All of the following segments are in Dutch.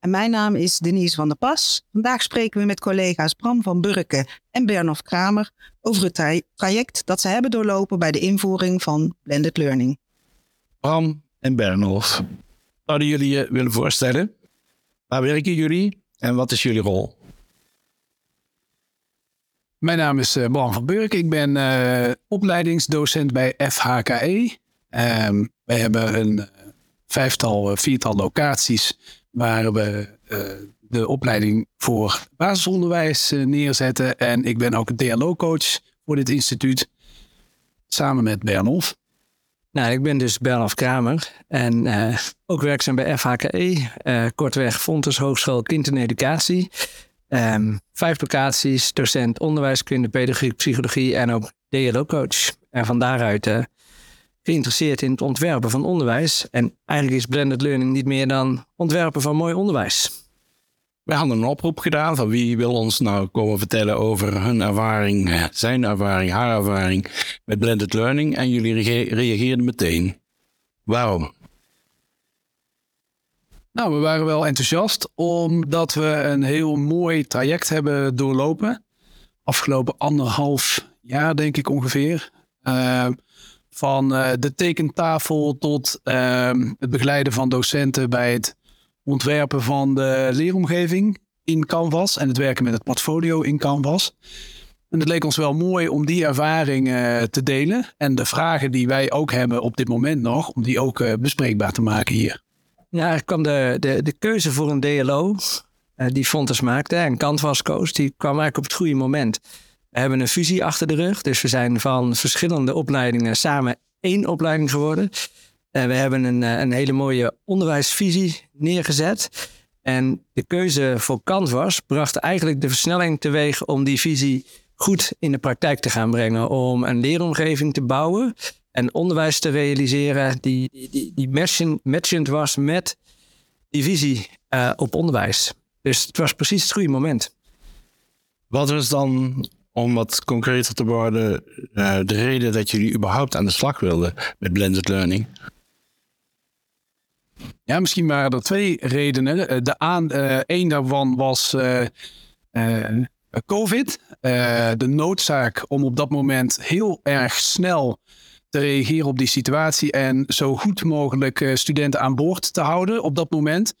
En mijn naam is Denise van der Pas. Vandaag spreken we met collega's Bram van Burken en Bernhof Kramer over het tra- traject dat ze hebben doorlopen bij de invoering van blended learning. Bram en Bernhof. Zouden jullie je willen voorstellen? Waar werken jullie en wat is jullie rol? Mijn naam is eh, Bram van Burk. Ik ben eh, opleidingsdocent bij FHKE. Ehm, wij hebben een eh, vijftal, viertal locaties waar we eh, de opleiding voor basisonderwijs eh, neerzetten. En ik ben ook DLO-coach voor dit instituut, samen met Bernhof. Nou, ik ben dus Bernhof Kramer en eh, ook werkzaam bij FHKE, kortweg Fontes Hogeschool Kind en Educatie. Ehm, vijf locaties, docent onderwijskunde, pedagogiek, psychologie en ook DLO-coach. En van daaruit geïnteresseerd in het ontwerpen van onderwijs. En eigenlijk is blended learning niet meer dan ontwerpen van mooi onderwijs. We hadden een oproep gedaan van wie wil ons nou komen vertellen over hun ervaring, zijn ervaring, haar ervaring met blended learning. En jullie reageerden meteen. Waarom? Nou, we waren wel enthousiast omdat we een heel mooi traject hebben doorlopen. Afgelopen anderhalf jaar, denk ik ongeveer. Eh, van eh, de tekentafel tot eh, het begeleiden van docenten bij het ontwerpen van de leeromgeving in Canvas en het werken met het portfolio in Canvas. En het leek ons wel mooi om die ervaring eh, te delen en de vragen die wij ook hebben op dit moment nog, om die ook eh, bespreekbaar te maken hier. Ja, er kwam de, de, de keuze voor een DLO, die Fontes maakte, en Canvas koos, die kwam eigenlijk op het goede moment. We hebben een fusie achter de rug, dus we zijn van verschillende opleidingen samen één opleiding geworden. En we hebben een, eh, een hele mooie onderwijsvisie neergezet. En de keuze voor Canvas bracht eigenlijk de versnelling teweeg om die visie goed in de praktijk te gaan brengen. Om een leeromgeving te bouwen en onderwijs te realiseren die, die, die, matchend was met die visie eh, op onderwijs. Dus het was precies het goede moment. Wat was dan, om wat concreter te worden, eh, de reden dat jullie überhaupt aan de slag wilden met blended learning? Ja, misschien waren er twee redenen. Eh, De aan, eh één daarvan was COVID. De noodzaak om op dat moment heel erg snel te reageren op die situatie en zo goed mogelijk studenten aan boord te houden op dat moment.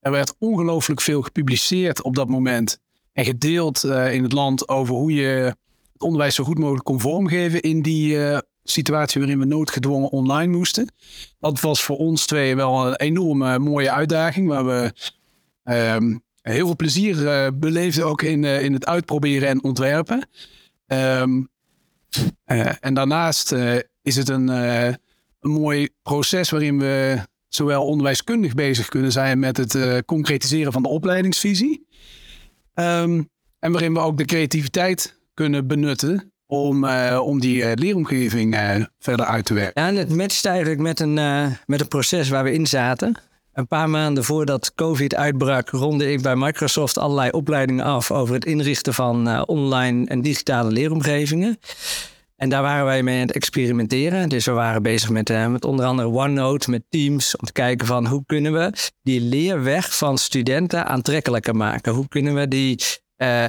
Er werd ongelooflijk veel gepubliceerd op dat moment en gedeeld eh, in het land over hoe je het onderwijs zo goed mogelijk kon vormgeven in die eh, situatie waarin we noodgedwongen online moesten. Dat was voor ons twee wel een enorme mooie uitdaging waar we ehm, heel veel plezier eh, beleefden ook in, eh, in het uitproberen en ontwerpen. Ehm, eh, en daarnaast eh, is het een, eh, een mooi proces waarin we zowel onderwijskundig bezig kunnen zijn met het eh, concretiseren van de opleidingsvisie. Ehm, en waarin we ook de creativiteit kunnen benutten om, eh, om die eh, leeromgeving eh, verder uit te werken. Ja, en het matcht eigenlijk met een, met een proces waar we in zaten. Een paar maanden voordat COVID uitbrak, ronde ik bij Microsoft allerlei opleidingen af over het inrichten van online en digitale leeromgevingen. En daar waren wij mee aan het experimenteren. Dus we waren bezig met, eh, met onder andere OneNote, met Teams, om te kijken van hoe kunnen we die leerweg van studenten aantrekkelijker maken. Hoe kunnen we die, eh,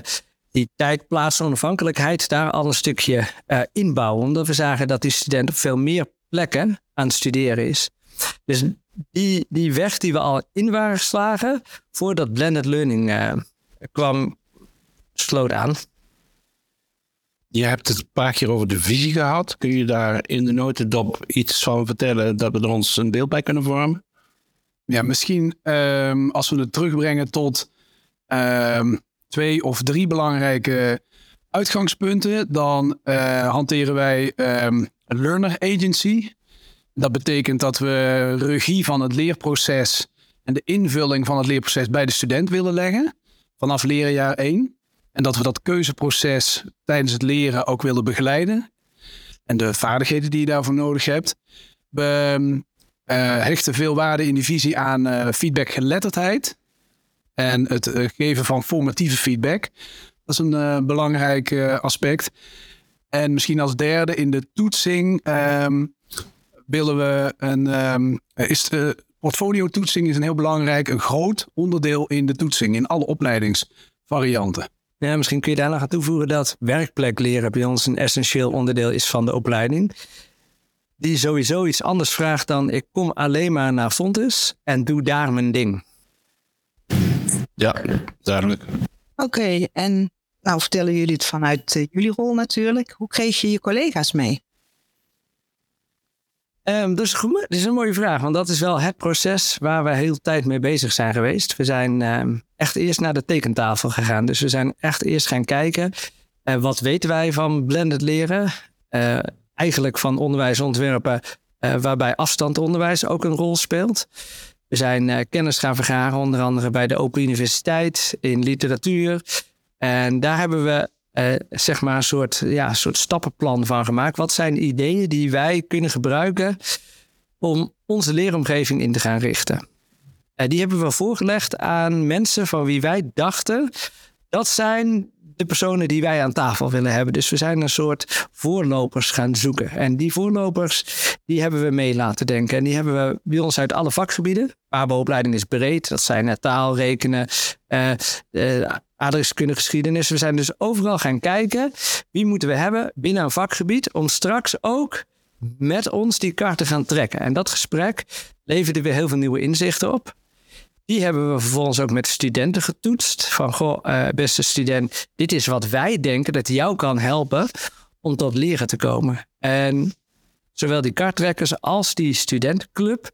die tijd, plaats, onafhankelijkheid daar al een stukje eh, inbouwen. Omdat we zagen dat die student op veel meer plekken aan het studeren is. Dus die, die weg die we al in waren geslagen voordat blended learning kwam, sloot aan. Je hebt het een paar keer over de visie gehad. Kun je daar in de notendop iets van vertellen dat we er ons een beeld bij kunnen vormen? Ja, misschien ehm, als we het terugbrengen tot ehm, twee of drie belangrijke uitgangspunten, dan eh, hanteren wij een learner agency. Dat betekent dat we regie van het leerproces en de invulling van het leerproces bij de student willen leggen vanaf leerjaar 1. En dat we dat keuzeproces tijdens het leren ook willen begeleiden. En de vaardigheden die je daarvoor nodig hebt. We uh, hechten veel waarde in die visie aan uh, feedbackgeletterdheid. En het uh, geven van formatieve feedback. Dat is een belangrijk aspect. En misschien als derde in de toetsing um, willen we een. Um, is de portfolio toetsing is een heel belangrijk, een groot onderdeel in de toetsing, in alle opleidingsvarianten. Ja, misschien kun je daar nog aan toevoegen dat werkplek leren bij ons een essentieel onderdeel is van de opleiding. Die sowieso iets anders vraagt dan ik kom alleen maar naar Fontes en doe daar mijn ding. Ja, duidelijk. Oké, en nou vertellen jullie het vanuit uh, jullie rol natuurlijk. Hoe kreeg je je collega's mee? Um, dus dat is een mooie vraag, want dat is wel het proces waar we heel tijd mee bezig zijn geweest. We zijn um, echt eerst naar de tekentafel gegaan. Dus we zijn echt eerst gaan kijken, uh, wat weten wij van blended leren? Uh, eigenlijk van onderwijsontwerpen, uh, waarbij afstandonderwijs ook een rol speelt. We zijn kennis gaan vergaren, onder andere bij de Open Universiteit, in literatuur. En daar hebben we uh, zeg maar een soort, ja, soort stappenplan van gemaakt. Wat zijn ideeën die wij kunnen gebruiken om onze leeromgeving in te gaan richten? Uh, die hebben we voorgelegd aan mensen van wie wij dachten dat zijn de personen die wij aan tafel willen hebben. Dus we zijn een soort voorlopers gaan zoeken. En die voorlopers, die hebben we mee laten denken. En die hebben we bij ons uit alle vakgebieden. Pabo-opleiding is breed. Dat zijn taal, rekenen, geschiedenis. We zijn dus overal gaan kijken. Wie moeten we hebben binnen een vakgebied om straks ook met ons die kaart te gaan trekken. En dat gesprek leverde weer heel veel nieuwe inzichten op. Die hebben we vervolgens ook met studenten getoetst. Van, goh, uh, beste student, dit is wat wij denken dat jou kan helpen om tot leren te komen. En zowel die karttrekkers als die studentenclub,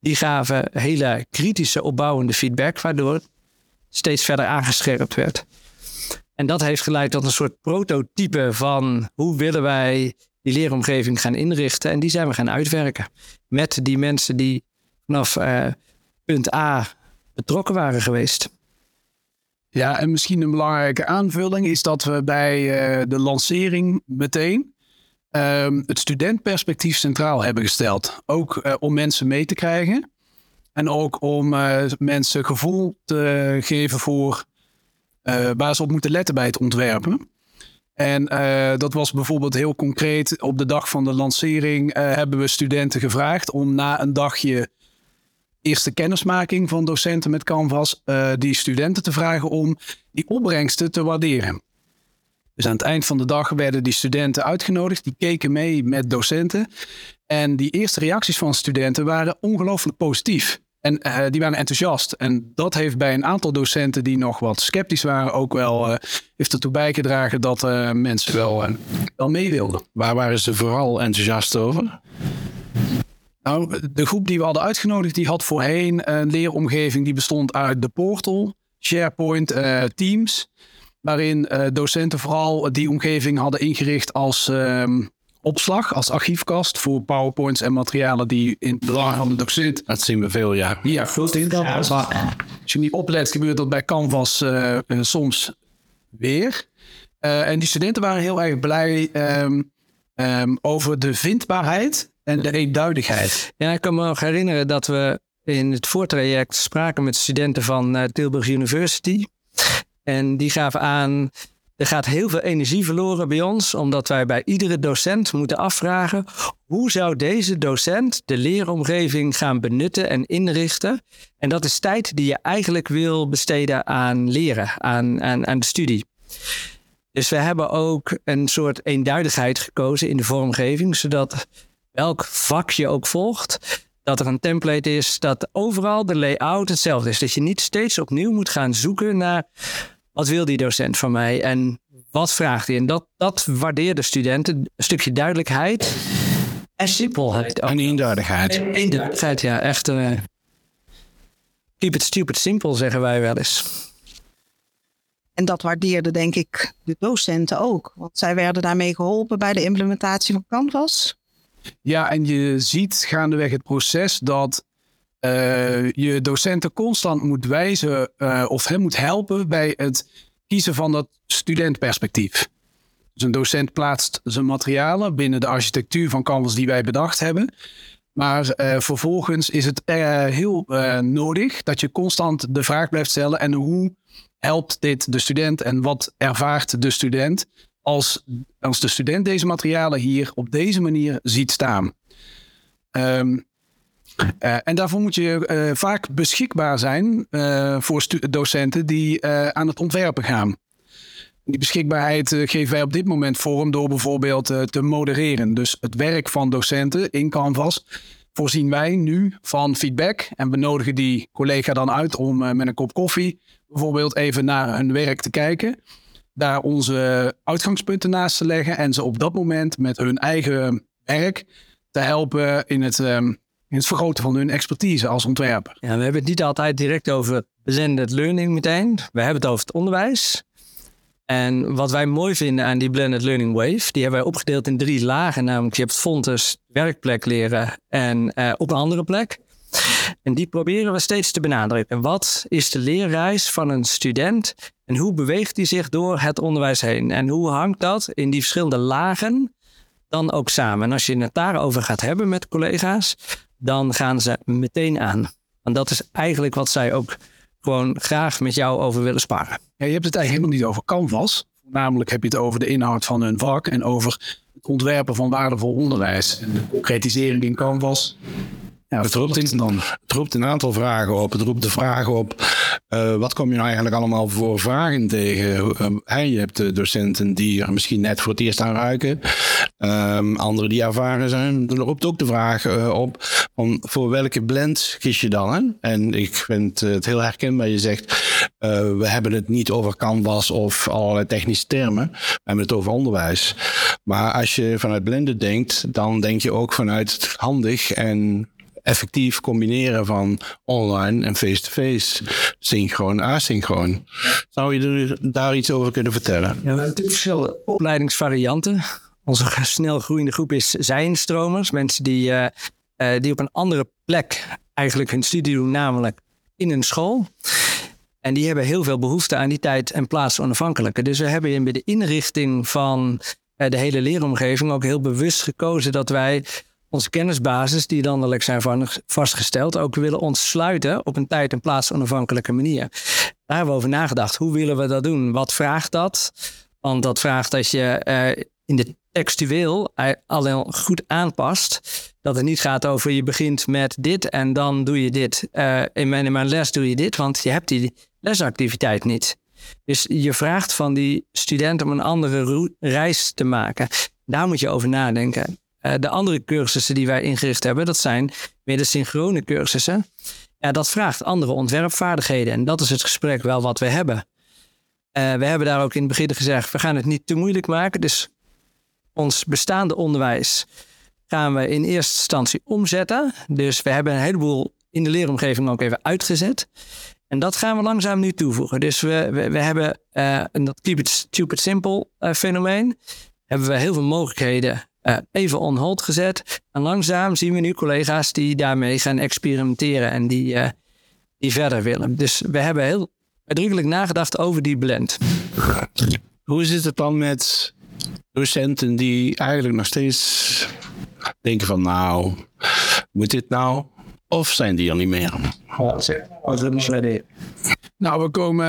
die gaven hele kritische, opbouwende feedback, waardoor steeds verder aangescherpt werd. En dat heeft geleid tot een soort prototype van hoe willen wij die leeromgeving gaan inrichten. En die zijn we gaan uitwerken met die mensen die vanaf uh, punt A betrokken waren geweest. Ja, en misschien een belangrijke aanvulling is dat we bij uh, de lancering meteen uh, het studentperspectief centraal hebben gesteld. Ook uh, om mensen mee te krijgen. En ook om uh, mensen gevoel te geven voor waar ze op moeten letten bij het ontwerpen. En dat was bijvoorbeeld heel concreet. Op de dag van de lancering hebben we studenten gevraagd om na een dagje eerste kennismaking van docenten met Canvas, die studenten te vragen om die opbrengsten te waarderen. Dus aan het eind van de dag werden die studenten uitgenodigd, die keken mee met docenten. En die eerste reacties van studenten waren ongelooflijk positief. En uh, die waren enthousiast. En dat heeft bij een aantal docenten die nog wat sceptisch waren, ook wel uh, heeft ertoe bijgedragen dat uh, mensen wel, wel mee wilden. Waar waren ze vooral enthousiast over? Nou, de groep die we hadden uitgenodigd, die had voorheen een leeromgeving die bestond uit de portal, SharePoint, Teams. Waarin docenten vooral die omgeving hadden ingericht als uh, opslag, als archiefkast voor PowerPoints en materialen die in het belang van de docent. Dat zien we veel, ja. Ja, in ja, Als je niet oplet, gebeurt dat bij Canvas uh, soms weer. en die studenten waren heel erg blij um, um, over de vindbaarheid en de eenduidigheid. Ja, ik kan me nog herinneren dat we in het voortraject spraken met studenten van uh, Tilburg University. En die gaven aan, er gaat heel veel energie verloren bij ons, omdat wij bij iedere docent moeten afvragen, hoe zou deze docent de leeromgeving gaan benutten en inrichten? En dat is tijd die je eigenlijk wil besteden aan leren, aan, aan, aan de studie. Dus we hebben ook een soort eenduidigheid gekozen in de vormgeving, zodat welk vak je ook volgt, dat er een template is dat overal de layout hetzelfde is. Dat je niet steeds opnieuw moet gaan zoeken naar wat wil die docent van mij en wat vraagt hij. En dat, dat waardeert de studenten. Een stukje duidelijkheid en simpelheid. En eenduidigheid. En eenduidigheid, ja. Echt uh, keep it stupid simple, zeggen wij wel eens. En dat waardeerden denk ik de docenten ook. Want zij werden daarmee geholpen bij de implementatie van Canvas. Ja, en je ziet gaandeweg het proces dat uh, je docenten constant moet wijzen uh, of hem moet helpen bij het kiezen van dat studentperspectief. Dus een docent plaatst zijn materialen binnen de architectuur van Canvas die wij bedacht hebben. Maar uh, vervolgens is het heel nodig dat je constant de vraag blijft stellen: en hoe helpt dit de student en wat ervaart de student als, als de student deze materialen hier op deze manier ziet staan? Um, en daarvoor moet je vaak beschikbaar zijn voor docenten die aan het ontwerpen gaan. Die beschikbaarheid geven wij op dit moment vorm door bijvoorbeeld te modereren. Dus het werk van docenten in Canvas voorzien wij nu van feedback en we nodigen die collega dan uit om met een kop koffie bijvoorbeeld even naar hun werk te kijken. Daar onze uitgangspunten naast te leggen en ze op dat moment met hun eigen werk te helpen in het, um, in het vergroten van hun expertise als ontwerper. Ja, we hebben het niet altijd direct over blended learning meteen. We hebben het over het onderwijs. En wat wij mooi vinden aan die blended learning wave, die hebben wij opgedeeld in drie lagen. Namelijk je hebt fontes, werkplek leren en uh, op een andere plek. En die proberen we steeds te benadrukken. Wat is de leerreis van een student en hoe beweegt hij zich door het onderwijs heen? En hoe hangt dat in die verschillende lagen dan ook samen? En als je het daarover gaat hebben met collega's, dan gaan ze meteen aan. Want dat is eigenlijk wat zij ook gewoon graag met jou over willen sparen. Ja, je hebt het eigenlijk helemaal niet over canvas. Namelijk heb je het over de inhoud van hun vak en over het ontwerpen van waardevol onderwijs. En de concretisering in canvas ja, het, roept in, dan, het roept een aantal vragen op. Het roept de vraag op, uh, wat kom je nou eigenlijk allemaal voor vragen tegen? Uh, je hebt de docenten die er misschien net voor het eerst aan ruiken. Um, anderen die ervaren zijn. Er roept ook de vraag uh, op, van voor welke blend kies je dan? Hè? En ik vind het heel herkenbaar. Je zegt, we hebben het niet over canvas of allerlei technische termen. We hebben het over onderwijs. Maar als je vanuit blenden denkt, dan denk je ook vanuit handig en effectief combineren van online en face-to-face, synchroon, asynchroon. Zou je daar iets over kunnen vertellen? Ja, we hebben natuurlijk verschillende opleidingsvarianten. Onze snel groeiende groep is zijnstromers, mensen die, uh, uh, die op een andere plek eigenlijk hun studie doen, namelijk in een school. En die hebben heel veel behoefte aan die tijd en plaats onafhankelijke. Dus we hebben bij de inrichting van uh, de hele leeromgeving ook heel bewust gekozen dat wij onze kennisbasis, die landelijk zijn vastgesteld, ook willen ontsluiten op een tijd- en plaats onafhankelijke manier. Daar hebben we over nagedacht. Hoe willen we dat doen? Wat vraagt dat? Want dat vraagt dat je uh, in de textueel alleen goed aanpast. Dat het niet gaat over je begint met dit en dan doe je dit. Uh, in, mijn, in mijn les doe je dit, want je hebt die lesactiviteit niet. Dus je vraagt van die student om een andere reis te maken. Daar moet je over nadenken. Uh, de andere cursussen die wij ingericht hebben, dat zijn meer de synchrone cursussen. Ja, dat vraagt andere ontwerpvaardigheden. En dat is het gesprek wel wat we hebben. Uh, we hebben daar ook in het begin gezegd, we gaan het niet te moeilijk maken. Dus ons bestaande onderwijs gaan we in eerste instantie omzetten. Dus we hebben een heleboel in de leeromgeving ook even uitgezet. En dat gaan we langzaam nu toevoegen. Dus we, we, hebben uh, een dat keep it stupid simple fenomeen. Hebben we heel veel mogelijkheden uh, even on hold gezet. En langzaam zien we nu collega's die daarmee gaan experimenteren en die, uh, die verder willen. Dus we hebben heel uitdrukkelijk nagedacht over die blend. Hoe zit het dan met docenten die eigenlijk nog steeds denken van nou, moet dit nou? Of zijn die er niet meer? Nou, we komen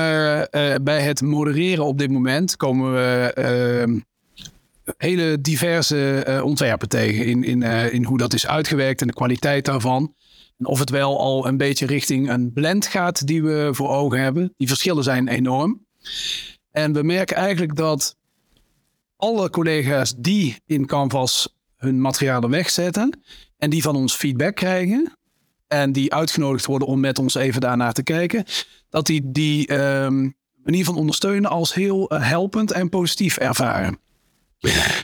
uh, bij het modereren op dit moment komen we ehm, hele diverse uh, ontwerpen tegen in, in, uh, in hoe dat is uitgewerkt en de kwaliteit daarvan. En of het wel al een beetje richting een blend gaat die we voor ogen hebben. Die verschillen zijn enorm. En we merken eigenlijk dat alle collega's die in Canvas hun materialen wegzetten en die van ons feedback krijgen en die uitgenodigd worden om met ons even daarnaar te kijken, dat die die um, manier van ondersteunen als heel uh, helpend en positief ervaren.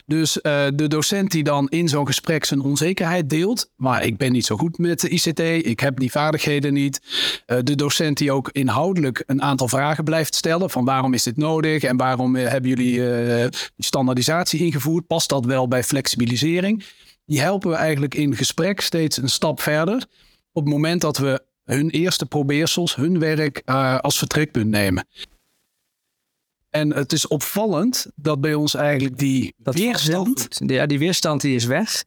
Dus uh, de docent die dan in zo'n gesprek zijn onzekerheid deelt, maar ik ben niet zo goed met de ICT, ik heb die vaardigheden niet. Uh, de docent die ook inhoudelijk een aantal vragen blijft stellen van waarom is dit nodig en waarom uh, hebben jullie standaardisatie ingevoerd, past dat wel bij flexibilisering? Die helpen we eigenlijk in gesprek steeds een stap verder op het moment dat we hun eerste probeersels, hun werk als vertrekpunt nemen. En het is opvallend dat bij ons eigenlijk die Dat weerstand... Ja, die weerstand die is weg.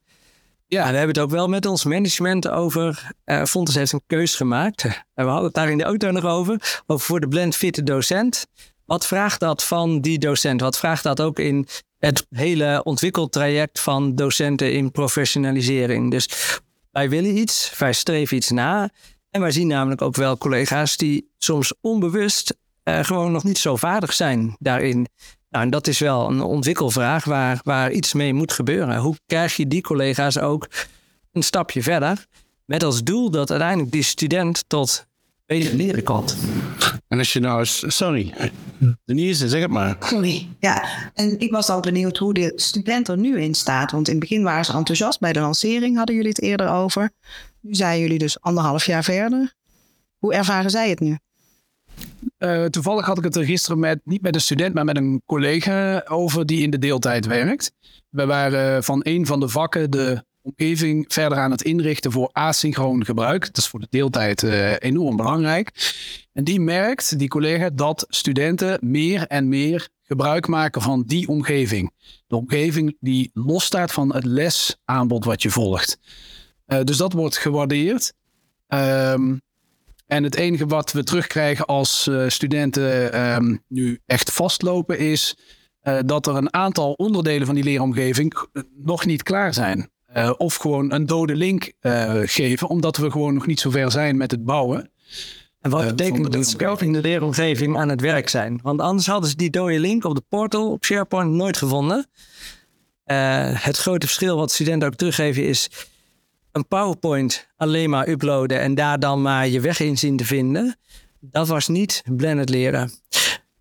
Ja, en we hebben het ook wel met ons management over. Uh, Fontes heeft een keus gemaakt. En we hadden het daar in de auto nog over. Over voor de blend fitte docent. Wat vraagt dat van die docent? Wat vraagt dat ook in het hele ontwikkeltraject van docenten in professionalisering? Dus wij willen iets, wij streven iets na. En wij zien namelijk ook wel collega's die soms onbewust uh, gewoon nog niet zo vaardig zijn daarin. Nou, en dat is wel een ontwikkelvraag waar, waar iets mee moet gebeuren. Hoe krijg je die collega's ook een stapje verder? Met als doel dat uiteindelijk die student tot beter leren komt. En als je nou eens, sorry, Denise, zeg het maar. Sorry, ja. En ik was al benieuwd hoe de student er nu in staat. Want in het begin waren ze enthousiast bij de lancering, hadden jullie het eerder over. Nu zijn jullie dus anderhalf jaar verder. Hoe ervaren zij het nu? Uh, toevallig had ik het er gisteren met, niet met een student, maar met een collega over die in de deeltijd werkt. We waren van een van de vakken de omgeving verder aan het inrichten voor asynchroon gebruik. Dat is voor de deeltijd uh, enorm belangrijk. En die merkt, die collega, dat studenten meer en meer gebruik maken van die omgeving. De omgeving die losstaat van het lesaanbod wat je volgt. Uh, dus dat wordt gewaardeerd. Um, en het enige wat we terugkrijgen als uh, studenten um, nu echt vastlopen is uh, dat er een aantal onderdelen van die leeromgeving nog niet klaar zijn. Uh, of gewoon een dode link geven, omdat we gewoon nog niet zo ver zijn met het bouwen. En wat betekent dat ze in de leeromgeving aan het werk zijn? Want anders hadden ze die dode link op de portal op SharePoint nooit gevonden. het grote verschil wat studenten ook teruggeven is een PowerPoint alleen maar uploaden en daar dan maar je weg in zien te vinden, dat was niet blended leren.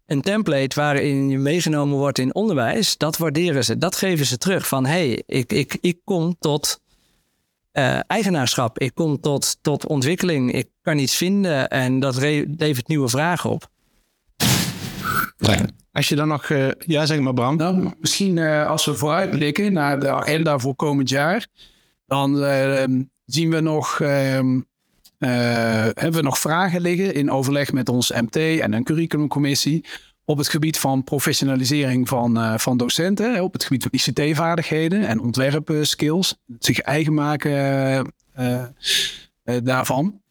Een template waarin je meegenomen wordt in onderwijs, dat waarderen ze. Dat geven ze terug van hey, ik, ik, ik kom tot uh, eigenaarschap, ik kom tot, tot ontwikkeling, ik kan iets vinden en dat levert nieuwe vragen op. Ja. Als je dan nog, uh, ja zeg maar Bram. Nou, misschien uh, als we vooruitblikken naar de agenda voor komend jaar dan uh, zien we nog, uh, uh, hebben we nog vragen liggen in overleg met ons MT en een curriculumcommissie op het gebied van professionalisering van, uh, van docenten, op het gebied van ICT-vaardigheden en ontwerpskills, zich eigen maken daarvan.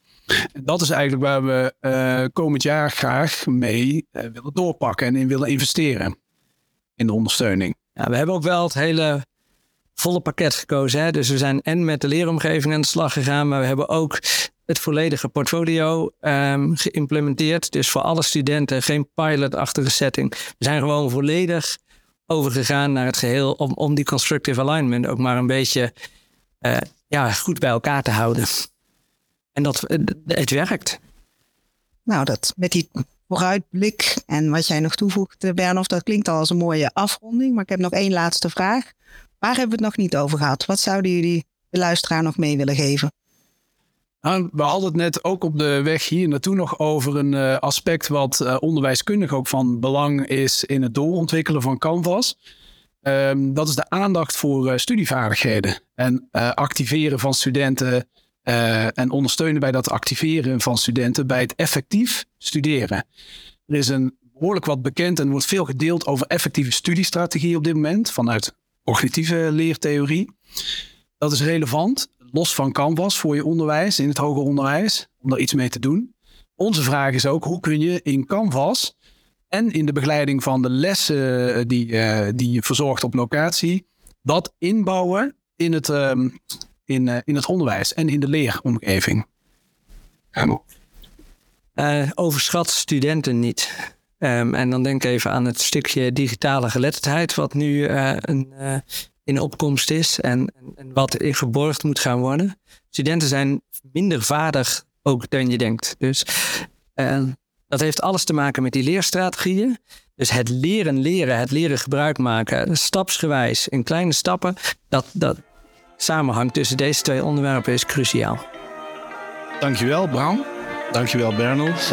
En dat is eigenlijk waar we komend jaar graag mee willen doorpakken en in willen investeren in de ondersteuning. Ja, we hebben ook wel het hele volle pakket gekozen. Hè? Dus we zijn en met de leeromgeving aan de slag gegaan, maar we hebben ook het volledige portfolio um, geïmplementeerd. Dus voor alle studenten geen pilot-achtige setting. We zijn gewoon volledig overgegaan naar het geheel om, om die constructive alignment ook maar een beetje uh, ja, goed bij elkaar te houden. En dat het werkt. Nou, dat met die vooruitblik en wat jij nog toevoegt, Bernhoff, dat klinkt al als een mooie afronding. Maar ik heb nog één laatste vraag. Waar hebben we het nog niet over gehad? Wat zouden jullie de luisteraar nog mee willen geven? Nou, we hadden het net ook op de weg hier naartoe nog over een uh, aspect wat uh, onderwijskundig ook van belang is in het doorontwikkelen van Canvas. Um, dat is de aandacht voor uh, studievaardigheden en activeren van studenten en ondersteunen bij dat activeren van studenten bij het effectief studeren. Er is een behoorlijk wat bekend en wordt veel gedeeld over effectieve studiestrategie op dit moment vanuit cognitieve leertheorie. Dat is relevant, los van Canvas voor je onderwijs, in het hoger onderwijs, om daar iets mee te doen. Onze vraag is ook, hoe kun je in Canvas en in de begeleiding van de lessen eh, die, uh, die je verzorgt op locatie, dat inbouwen in het, uh, in, uh, in het onderwijs en in de leeromgeving? overschat studenten niet. Um, en dan denk even aan het stukje digitale geletterdheid, wat nu uh, een, uh, in opkomst is en, en, wat geborgd moet gaan worden. Studenten zijn minder vaardig ook dan je denkt. Dus uh, dat heeft alles te maken met die leerstrategieën. Dus het leren leren, het leren gebruik maken, stapsgewijs in kleine stappen, dat, dat samenhang tussen deze twee onderwerpen is cruciaal. Dankjewel Bram. Dankjewel Bernard.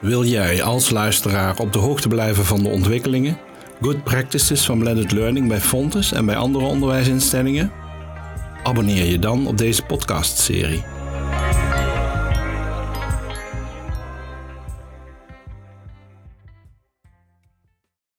Wil jij als luisteraar op de hoogte blijven van de ontwikkelingen, good practices van blended learning bij Fontes en bij andere onderwijsinstellingen? Abonneer je dan op deze podcastserie.